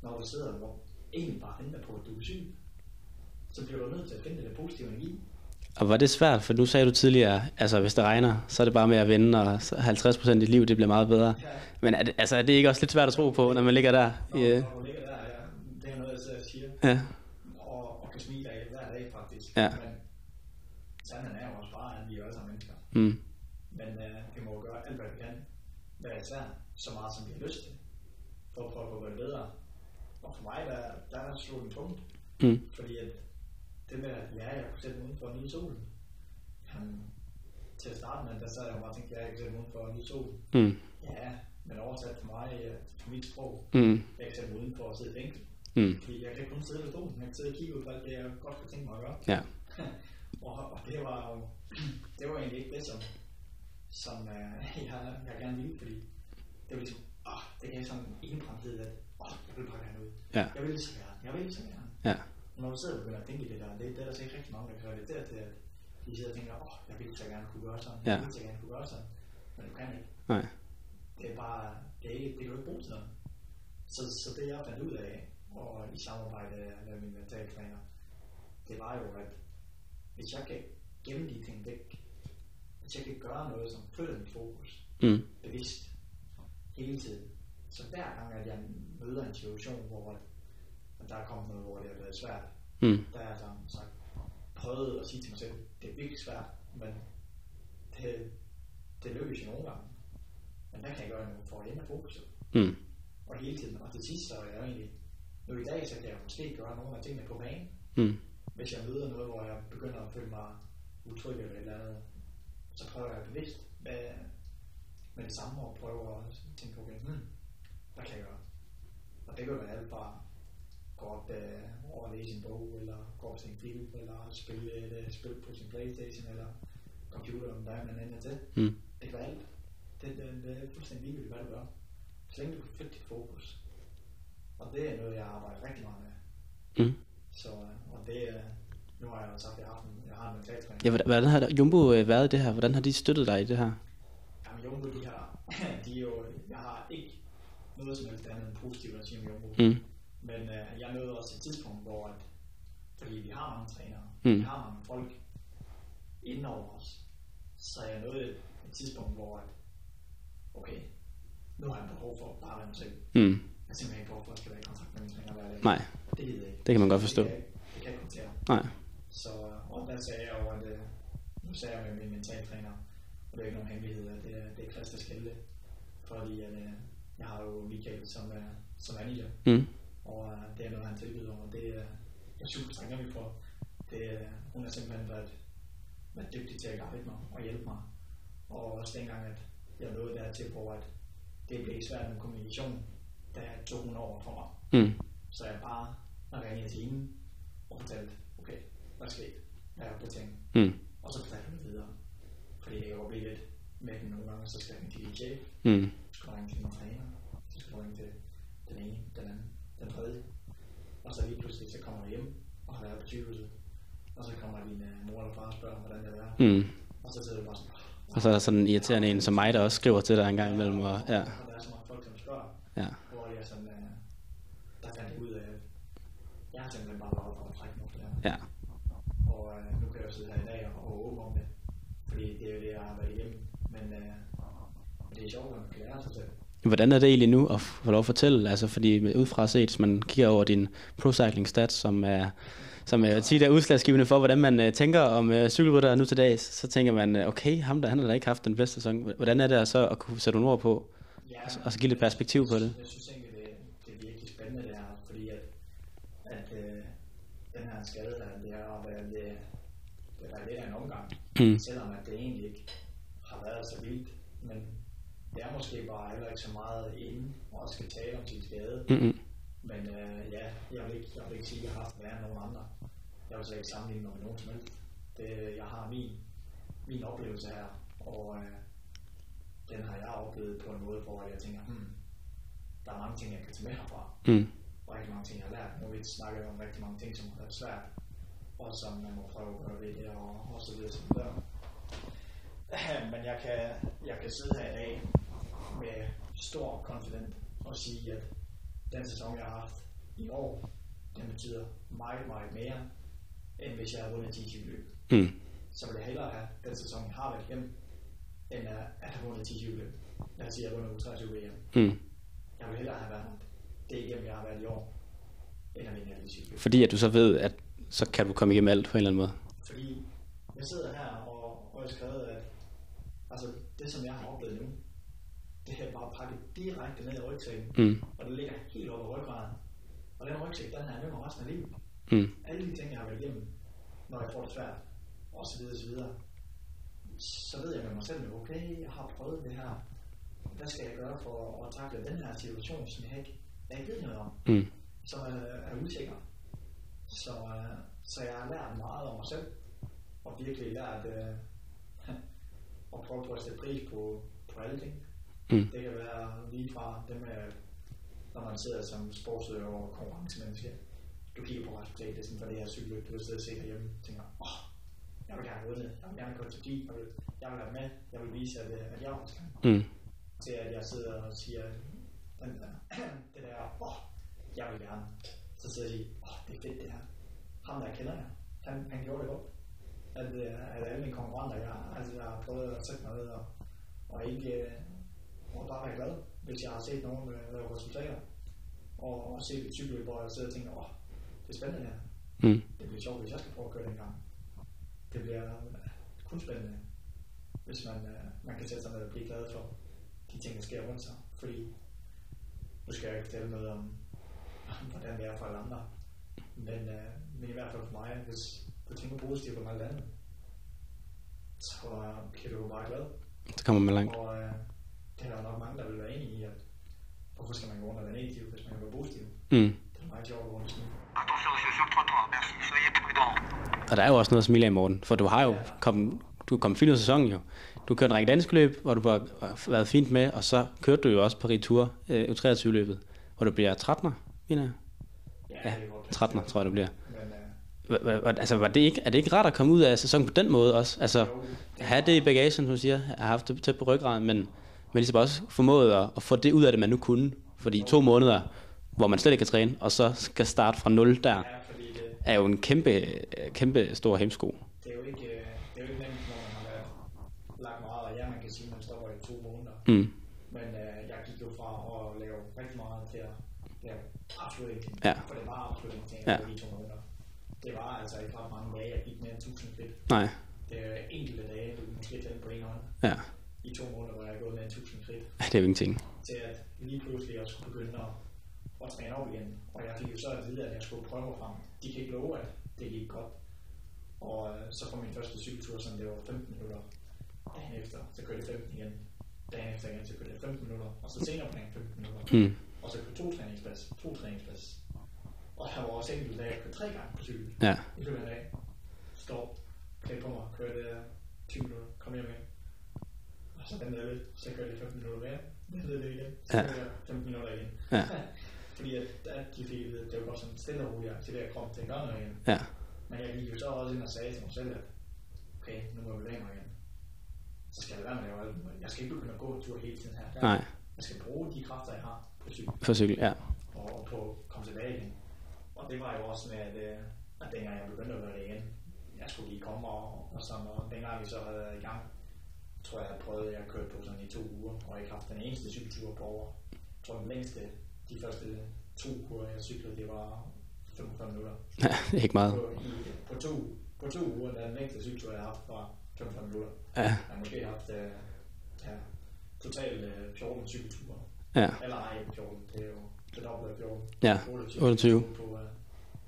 når du sidder og egentlig bare venter på, at du er syg, så bliver du nødt til at finde den positive energi. Og var det svært? For nu sagde du tidligere, altså hvis det regner, så er det bare med at vende, og så 50% af dit liv, det bliver meget bedre. Ja. Men er det, altså, er det ikke også lidt svært at tro på, når man ligger der? Når, Ja. når du ligger der, ja, det er noget, jeg sidder og siger, Ja. og, og kan smile af hver dag faktisk. Ja. Men sandheden er jo også bare, at vi er alle sammen mennesker. Mm. Men øh, vi må gøre alt, hvad vi kan, hver især, så meget som vi har lyst til, for at prøve at gøre det bedre. Og for mig, der, der er der slået en tungt, Mm. fordi at det med, at ja, jeg kunne sætte mig udenfor og nyde solen. Jamen, til at starte med, der sad jeg og bare tænkte, ja, jeg kan sætte mig udenfor og nyde solen. Mm. Ja, men oversat for mig, øh, for mit sprog, Mm. jeg kan sætte mig udenfor og sidde i fængsel. Mm. Fordi jeg kan kun sidde ved stolen, jeg kan sidde og kigge ud på alt det, jeg godt kunne tænke mig at gøre. Ja. og, og det var jo, det var egentlig ikke det, som, som uh, jeg, jeg gerne ville, fordi det var ligesom, åh, det gav sådan en indbrændthed, at åh, jeg vil bare gerne ud. Ja. Jeg vil så gerne, jeg vil så gerne. Ja. Og når du sidder og begynder at tænke i det der, det, det er der sikkert rigtig mange, der kan relatere til, at de sidder og tænker, åh, oh, jeg vil så gerne kunne gøre sådan, Ja. jeg vil så gerne kunne gøre sådan, men du kan ikke. Nej. Det er bare, det er ikke, det kan du ikke bruge til noget. Så, så det jeg fandt ud af, og i samarbejde med min mentaltræner, det var jo, at hvis jeg kan gemme de ting væk, hvis jeg kan gøre noget, som flytter mit fokus Mm. bevidst hele tiden, så hver gang, at jeg møder en situation, hvor at, der er kommet noget, hvor det har været svært, Mm. der er jeg sådan sagt, prøvet at sige til mig selv, det er virkelig svært, men det, det lykkes jo nogle gange. Men hvad kan jeg gøre nu for at ændre fokuset? Mm. Og hele tiden, og til sidst så er jeg egentlig, nu i dag, så kan jeg måske gøre nogle af tingene på banen, Mm. hvis jeg møder noget, hvor jeg begynder at føle mig utryg eller et eller andet, så prøver jeg bevidst med, med det samme og prøver at tænke, okay, hmm, hvad kan jeg gøre? Og det kan være alt fra gå op øh, over og læse en bog, eller gå op se en film, eller spille øh, spil på sin Playstation, eller computeren, hvad man ender til. Mm. Det kan være alt. Det, det, det er fuldstændig ligegyldigt, hvad du gør. Så længe du kan flytte dit fokus. Og det er noget, jeg arbejder rigtig meget med. Mm. Så, øh, og det er, nu har jeg jo sagt, at jeg har, en, jeg har en mentaltræning. Ja, hvordan, har Jumbo øh, været i det her? Hvordan har de støttet dig i det her? Jamen Jumbo, de har, de er jo, jeg har ikke noget som helst andet end positivt at sige om Jumbo. Mm. Men øh, jeg nåede også et tidspunkt, hvor at, fordi vi har mange trænere, Mm. vi har mange folk inden over os, så jeg nåede et, et tidspunkt, hvor at, okay, nu har jeg behov for at bare være mig selv. Mm. Simpelthen ikke behov for at skal være i kontakt med træner hver dag. Nej, Det jeg ikke. det kan man godt forstå. Det kan, det kan jeg ikke håndtere. Nej. Så, og der sagde jeg jo, at øh, nu sagde jeg med min mentaltræner, og det er ikke nogen hemmelighed, at det er, det er Christa Skelde, fordi at, øh, jeg har jo Michael som, øh, som manager, Mm. og øh, det er noget, han tilbyder, og det er jeg er super taknemmelig for. Det, hun har simpelthen været, været dygtig til at guide mig og hjælpe mig, og også dengang, at jeg nåede dertil, hvor at det blev svært med kommunikation, da tog hun over for mig. Mm. Så jeg bare ringede til hende og fortalte, okay, hvad sker Hvad er på ting? Mm. Og så fortalte hun det videre. Fordi det kan jo blive lidt med den nogle gange, så skal jeg ringe til din chef, Mm. så skal jeg ringe til din træner, så skal jeg ringe til den ene, den anden, den tredje. Og så lige pludselig, så kommer jeg hjem og har været på sygehuset. Og så kommer din uh, mor eller far og spørger, hvordan det er. Mm. Og så sidder du bare sådan, Og så er der sådan en irriterende en som mig, der også skriver til dig en gang imellem. Og, ja, og der er så mange folk, som spørger, ja. hvor jeg og åben om det. Fordi det er jo det, jeg har været igennem. Men, øh, men det er sjovt, at man kan lære sig selv. Hvordan er det egentlig nu at få lov at fortælle? Altså, fordi med- udefra set, hvis man kigger over din pro cycling stats, som er, som er tit er udslagsgivende for, hvordan man uh, tænker om uh, cykelrytter nu til dags, så tænker man, uh, okay, ham der, han har da ikke haft den bedste sæson. Hvordan er det så at kunne sætte nogle ord på, Ja, og og så give lidt perspektiv på det? Jeg synes egentlig, det, det er virkelig spændende det her, fordi at, at øh, den her skade, der det har været, det, det er lidt af en omgang. Mm. Selvom at det egentlig ikke har været så vildt. Det er måske bare heller ikke så meget inde og skal tale om sin skade. Mm-mm. Men øh, ja, jeg vil, ikke, jeg vil ikke sige, at jeg har haft værre end nogen andre. Jeg vil så ikke sammenligne mig med nogen som helst. Det, jeg har min, min oplevelse her, og øh, den har jeg oplevet på en måde, hvor jeg tænker, hmm, der er mange ting, jeg kan tage med herfra. Mm. Og rigtig mange ting, jeg har lært. Nu har vi snakket om rigtig mange ting, som har været svært, og som man må prøve at gøre ved det, og, og så videre, så videre. Men jeg kan, jeg kan sidde her i dag med stor confident og sige, at den sæson, jeg har haft i år, den betyder meget, meget mere, end hvis jeg havde vundet 10 cykeløb. Mm. Så vil jeg hellere have den sæson, jeg har været igennem, end at, have vundet 10 cykeløb. Lad os sige, at jeg har vundet U23 VM. Mm. Jeg vil hellere have været det igennem, jeg har været i år, end at vinde alle de cykeløb. Fordi at du så ved, at så kan du komme igennem alt på en eller anden måde. Fordi jeg sidder her og, og jeg har skrevet, at altså, det, som jeg har oplevet nu, det er bare pakket direkte ned i rygsækken, Mm. og det ligger helt over ryggraden. Og den rygsæk, den har jeg med mig resten af livet. Mm. Alle de ting, jeg har været igennem, når jeg får det svært, og så videre, så videre, så ved jeg med mig selv, okay, jeg har prøvet det her. Hvad skal jeg gøre for at takle den her situation, som jeg ikke, jeg ikke ved noget om, Mm. som er, er usikker. Så, øh, så jeg har lært meget om mig selv, og virkelig lært øh, at prøve på at sætte pris på, på alle ting. Mm. Det kan være lige fra det med, når man sidder som sportsøger og konkurrencemenneske. Du kigger på resultatlisten for det her cykelløb, du vil sidde og se derhjemme og tænker, åh, oh, jeg vil gerne have vundet, jeg vil gerne gå til 10, jeg vil, jeg vil være med, jeg vil vise, at, øh, at jeg også kan. Mm. Til at jeg sidder og siger, den der, det der, åh, oh, jeg vil gerne. Så sidder jeg og siger, åh, oh, det er fedt det her. Ham der kender jeg, han, han gjorde det godt. At, øh, at alle mine konkurrenter, jeg, altså, jeg har prøvet at sætte mig ned og, og ikke, og bare være glad, hvis jeg har set nogen øh, lave resultater. Og, og set et cykelløb, hvor jeg sidder og tænker, åh, det er spændende her. Mm. Det bliver sjovt, hvis jeg skal prøve at køre den gang. Det bliver øh, kun spændende, hvis man, øh, man kan sætte sig ned og blive glad for de ting, der sker rundt sig. Fordi, nu skal jeg ikke fortælle noget om, hvordan det er for alle andre. Men, øh, men i hvert fald for mig, hvis du tænker positivt om alt andet, så bliver du jo bare glad. Så kommer man langt. Og øh, det er der nok mange, der vil være enige i, at hvorfor skal man gå rundt og være negativ, hvis man kan være positiv? Mm. Det er meget sjovt at gå rundt og smile. Og der er jo også noget at smile af, Morten. For du har jo kommet, du kommet fint ud af sæsonen jo. Du kørte en række danske løb, hvor du har været fint med, og så kørte du jo også på Ritur øh, U23-løbet, hvor du bliver 13'er, mener jeg. Ja, det er godt. 13'er, tror jeg, du bliver. Øh, Altså, var det ikke, er det ikke rart at komme ud af sæsonen på den måde også? Altså, have det i bagagen, som du siger, jeg har haft det tæt på ryggraden, men, men ligesom også formået at, at få det ud af det, man nu kunne. Fordi to måneder, hvor man slet ikke kan træne, og så skal starte fra nul der, det, er jo en kæmpe, kæmpe stor hemsko. det, er jo ikke, øh, det er jo ikke nemt, når man har lagt meget, og ja, man kan sige, at man stopper i to måneder. Mm. Men øh, jeg gik jo fra at lave rigtig meget til at lave absolut ingenting. Ja. For det var absolut ingenting Ja. ja. i to måneder. Det var altså ikke ret mange dage, jeg gik mere end 1000 skridt. Nej, Det er enkelte dage, du kan måske tælle på en hånd. ja. I to måneder, hvor jeg er gået mere end 1000 skridt. Det er jo ingenting. til at lige pludselig jeg skulle begynde at, at træne op igen. Og jeg fik jo så at vide, at jeg skulle prøve mig frem. De kan ikke love, at det gik godt. Og øh, så på min første cykeltur, som det var 15 minutter. Dagen efter, så kørte jeg 15 igen. Dagen efter igen, så kørte jeg 15 minutter. Og så senere på dagen 15 minutter. Mm. Og så kørte to træningspas, to træningspas. Og der var også enkelte dage, jeg kørte tre gange på cykel. Ja. I løbet af en dag. Står, klædt på mig, kørte øh, 10 minutter, kom hjem igen. Så ventede jeg lidt, så kørte jeg 15 minutter mere. Ventede lidt igen, så Ja. kørte jeg 15 minutter igen. Ja. Fordi at, at de fik, at vide, det var godt sådan stille og roligt at aktivere kroppen gøre noget igen. Ja. Men jeg gik jo så også ind og sagde til mig selv, at okay, nu må jeg bevæge mig igen. Så skal jeg være med at lave alt. Jeg skal ikke begynde at gå en tur hele tiden her. Nej, Jeg skal bruge de kræfter, jeg har på cykel for cykel, ja. og, på at komme tilbage igen. Og det var jo også med, at, øh, at dengang jeg begyndte at gøre det igen, jeg skulle lige komme og, og sådan, og dengang vi så havde været i gang, tror jeg, jeg prøvede, jeg kørte på sådan i to uger, og ikke haft den eneste cykeltur på over. Jeg tror, den længste, de første to uger, jeg cyklede, det var 45 minutter. Ja, det er ikke meget. På, i, på, to, på to uger, der den længste cykeltur, jeg har haft, var 45 minutter. Ja, Jeg har måske haft øh, ja, totalt øh, 14 cykelture. ja, Eller ej, ikke 14, det er jo det dobbelte af 14. ja. 28, 28. På, øh,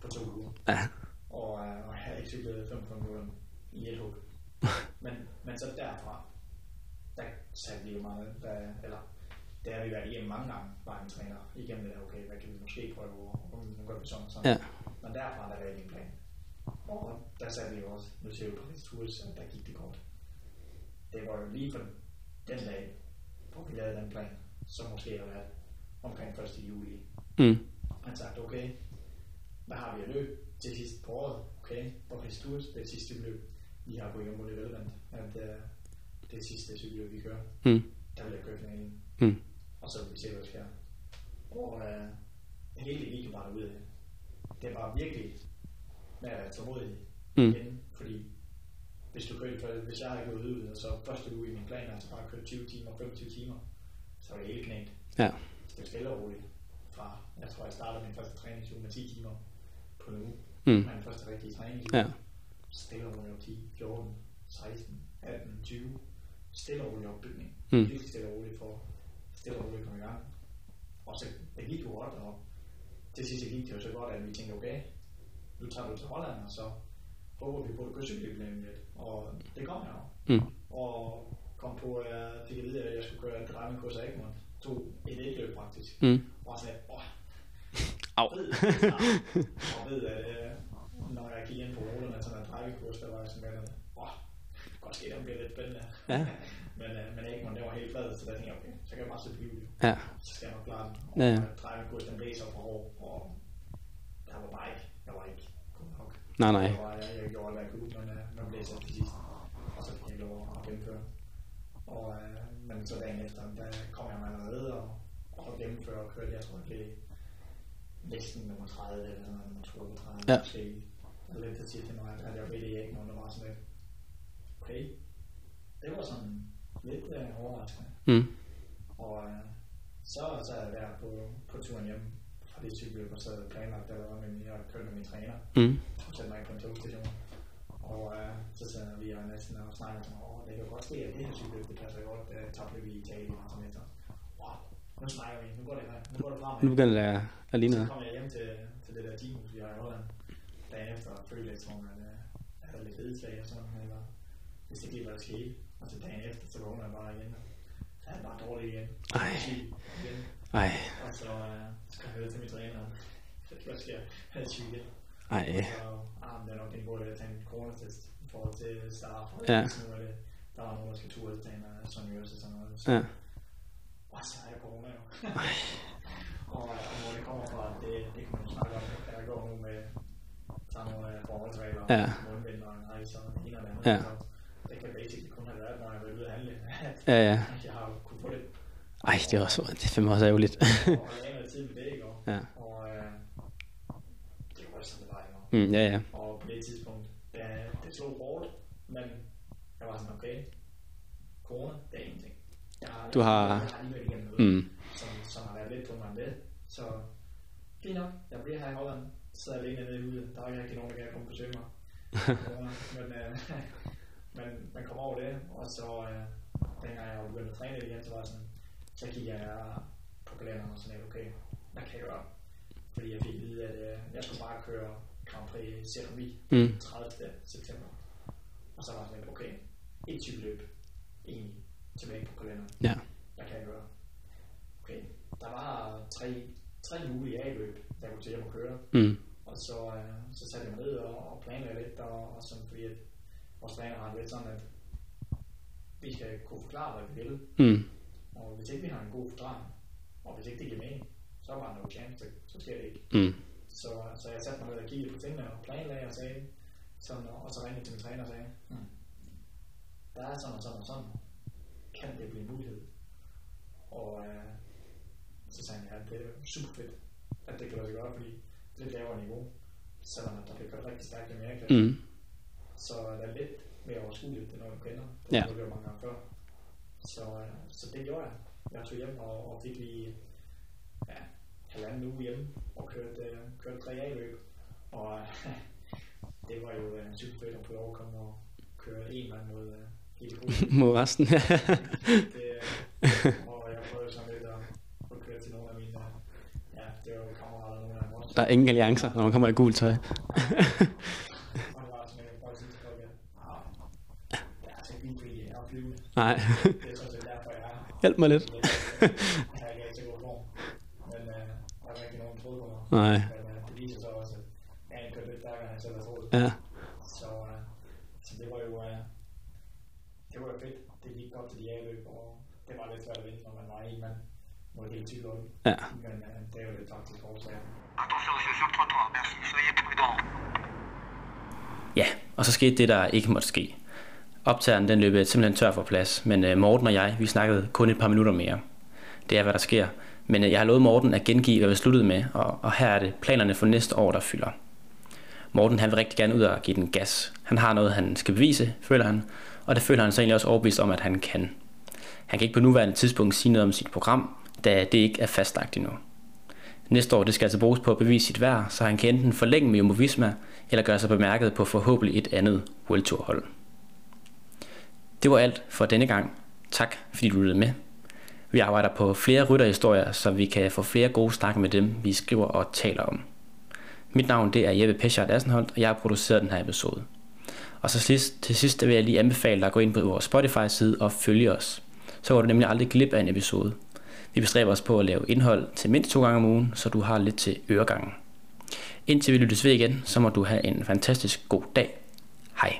på to uger. Ja, Og, øh, og jeg har ikke cyklet 45 minutter i et hug. men, men så derfra, satte vi jo meget, der, eller det har vi været igennem mange gange, var en træner, igennem det der, okay, hvad kan vi måske prøve, og nu gør vi sådan sådan. Ja. Men derfra, der var det en plan. Og der satte vi jo også, nu ser vi på Paris Tours, at der gik det godt. Det var jo lige for den dag, hvor vi lavede den plan, så måske har været omkring 1. juli, mm, han sagt, okay, hvad har vi at løb til sidst på året? Okay, Paris Tours, det er det sidste løb, vi har på Jumbo Development, at uh, det er sidste cykelløb, vi kører. mm, Der vil jeg køre finalen, mm, og så vil vi se, hvad der sker. Og det hele jo bare ud af det. Det var virkelig med at være tålmodig Mm. igen, fordi hvis du kørte, for, hvis jeg havde gået ud, og så første uge i min plan, altså bare kørt 20 timer, 25 timer, så var det helt knægt. ja, Det er stille og roligt fra, jeg tror jeg startede min første træningsuge med 10 timer på en uge. mm, Min første rigtige træningsuge. ja, Stille og roligt op 10, 14, 16, 18, 20. Stille og rolig opbygning. Mm. Virkelig stille og roligt for stille og roligt at komme i gang. Og så det gik jo godt, og til sidst gik det jo så godt, at vi tænkte, okay, nu tager du til Holland, og så håber vi på, at du kan cykle lidt. Og det kom jeg jo. mm, Og kom på, at jeg fik at vide, at jeg skulle køre drejningskurs af Egmont. Tog et et løb faktisk. mm. Og sagde, åh, Au. ved, og ved, at øh, når jeg gik ind på ruterne, sådan en drejekurs, der var jeg sådan lidt, åh, godt ske, det bliver lidt spændende. Ja. men, øh, men Egmont, det var helt flad, så der tænkte jeg, okay, så kan jeg bare sætte liv. Ja, Så skal jeg nok klare den. Og Ja, ja. drejekurs, den blev så for hård, og der var bare ikke, jeg var ikke god nok. nej, nej. Jeg, var, jeg, jeg gjorde hvad jeg kunne, men øh, man blev så til sidst. Og så fik jeg lov at gennemføre. Og, øh, men så dagen efter, der kom jeg mig allerede og, og gennemføre og kørte, jeg tror, det blev næsten nummer 30 eller nummer 32 Ja. måske. Lidt til sidst, når jeg ved det ikke, når der var sådan lidt, okay, det var sådan lidt øh, overraskende. Mm, Og øh, så så er jeg der på, på turen hjem fra det cykelløb, og så havde jeg planlagt, der var med, jeg kørte med min træner mm, og sætte mig på en togstation. Og øh, så sidder vi og næsten og snakker sådan, åh, det kan godt ske, at det her cykelløb, det passer godt, øh, tabte vi i Italien og sådan lidt. Wow, nu snakker vi, nu går det, nu går det fremad. nu begynder det at, at ligne Så kom jeg hjem til, til det der teamhus, vi har i Holland. Dagen efter og følte lidt som, at øh, jeg havde lidt ledslag og sådan, eller hvis det gik, hvad der skete. Og så dagen efter, så vågner jeg bare igen. Så er bare dårlig igen. Ej. Syg igen. Ej, Og så øh, skal jeg høre til min træner, hvad sker? Jeg er syg igen. ej, Så ah, det er nok en god at tage en coronatest i forhold til start. Og Ja. Er det, der var nogen, der skal ture til en af Sonjøs og sådan noget. Så, ja, og så er jeg corona jo. og, øh, og hvor det kommer fra, det, det kan man jo snakke om. Jeg går nu med sådan nogle øh, forholdsregler, Ja. mundbind og en rejse og en og det andet. Ja. Så det kan basically kun have været, når jeg var ude at handle, at ja, ja. jeg har kunne få det. Ej, det er også, det er fandme også ærgerligt. med ja. og øh, det var sådan, det var, ikke? Mm, ja, ja. Og på det tidspunkt, da det slog hårdt, men jeg var sådan, okay, corona, det er ingenting. Jeg har, Du har- Jeg har lige været igennem noget, Mm, som, som har været lidt tungere end det. Så fint nok, jeg bliver her i Holland, sidder alene nede ude. Der er ikke rigtig nogen, der kan komme og besøge mig. Men, øh, men man kommer over det, og så øh, dengang jeg var begyndt at træne igen, så var sådan, så kiggede jeg på kalenderen og sådan okay, hvad kan jeg gøre? Fordi jeg fik at vide, at øh, jeg skulle bare køre Grand Prix Cerami mm, 30. september. Og så var jeg sådan okay, et cykelløb, egentlig, tilbage på kalenderen. ja. Hvad kan jeg gøre? Okay, der var tre, tre mulige A-løb, der kunne til at køre. Mm, Og så, øh, så satte jeg mig ned og, og planlagde lidt, og, og sådan, fordi at vores planer har lidt sådan, at vi skal kunne forklare, hvad vi vil. mm, Og hvis ikke vi har en god forklaring, og hvis ikke det giver mening, så er der no chance, så, sker det ikke. mm, Så, så jeg satte mig ned og kiggede på tingene og planlagde og sagde, sådan, og så ringede til min træner og sagde, hmm, der er sådan og sådan og sådan, kan det blive en mulighed? Og øh, så sagde han, ja, det er super fedt, at det kan lade sig gøre, fordi det er lidt lavere niveau, selvom at der bliver kørt rigtig stærkt i Amerika. mm, så det er lidt mere overskueligt, end når du kender. Ja. Det har jeg mange gange før. Så, øh, så det gjorde jeg. Jeg tog hjem og, og fik lige ja, halvanden uge hjemme og kørte, øh, kørte tre A-løb. Og det var jo øh, super fedt at få lov at komme og køre en mand mod øh, hele. Mod resten. det, øh, og jeg prøvede sådan lidt at, at køre til nogle af mine, ja, det var jo kammerater, nogle af dem også. Der er ingen alliancer, når man kommer i gult tøj. Og det var sådan, at jeg prøvede at sige til folk, at "Ah, jeg er så vild fordi jeg er flyvende. Nej. Det er sådan set derfor, jeg her. Hjælp mig lidt. Jeg er ikke rigtig god form. Men øh, der er nogen, der troede på mig. Nej. Men øh, det viser sig også, at jeg er kørt lidt stærkere, end jeg selv har troet. Ja. Så, øh, så det var jo øh, det var jo fedt. Det gik godt til de A-løb, og det var lidt svært at vinde, når man var en mand mod tykt hold. Ja. Men øh, det er jo lidt taktisk årsager. Attention, suis sur le trottoir, merci. Soyez prudents. Ja, og så skete det, der ikke måtte ske. Optageren den løb øh, simpelthen tør for plads, men øh, Morten og jeg, vi snakkede kun et par minutter mere. Det er, hvad der sker. Men øh, jeg har lovet Morten at gengive, hvad vi sluttede med, og, og her er det planerne for næste år, der fylder. Morten han vil rigtig gerne ud og give den gas. Han har noget, han skal bevise, føler han, og det føler han så egentlig også overbevist om, at han kan. Han kan ikke på nuværende tidspunkt sige noget om sit program, da det ikke er fastlagt endnu. Næste år det skal altså bruges på at bevise sit værd, så han kan enten forlænge med Jumbo Visma, eller gøre sig bemærket på forhåbentlig et andet World Tour hold. Det var alt for denne gang. Tak fordi du lyttede med. Vi arbejder på flere rytterhistorier, så vi kan få flere gode snakke med dem, vi skriver og taler om. Mit navn det er Jeppe Peschardt Assenholt, og jeg har produceret den her episode. Og så sidst, til sidst vil jeg lige anbefale dig at gå ind på vores Spotify-side og følge os. Så går du nemlig aldrig glip af en episode. Vi bestræber os på at lave indhold til mindst to gange om ugen, så du har lidt til øregangen. Indtil vi lyttes ved igen, så må du have en fantastisk god dag Hej.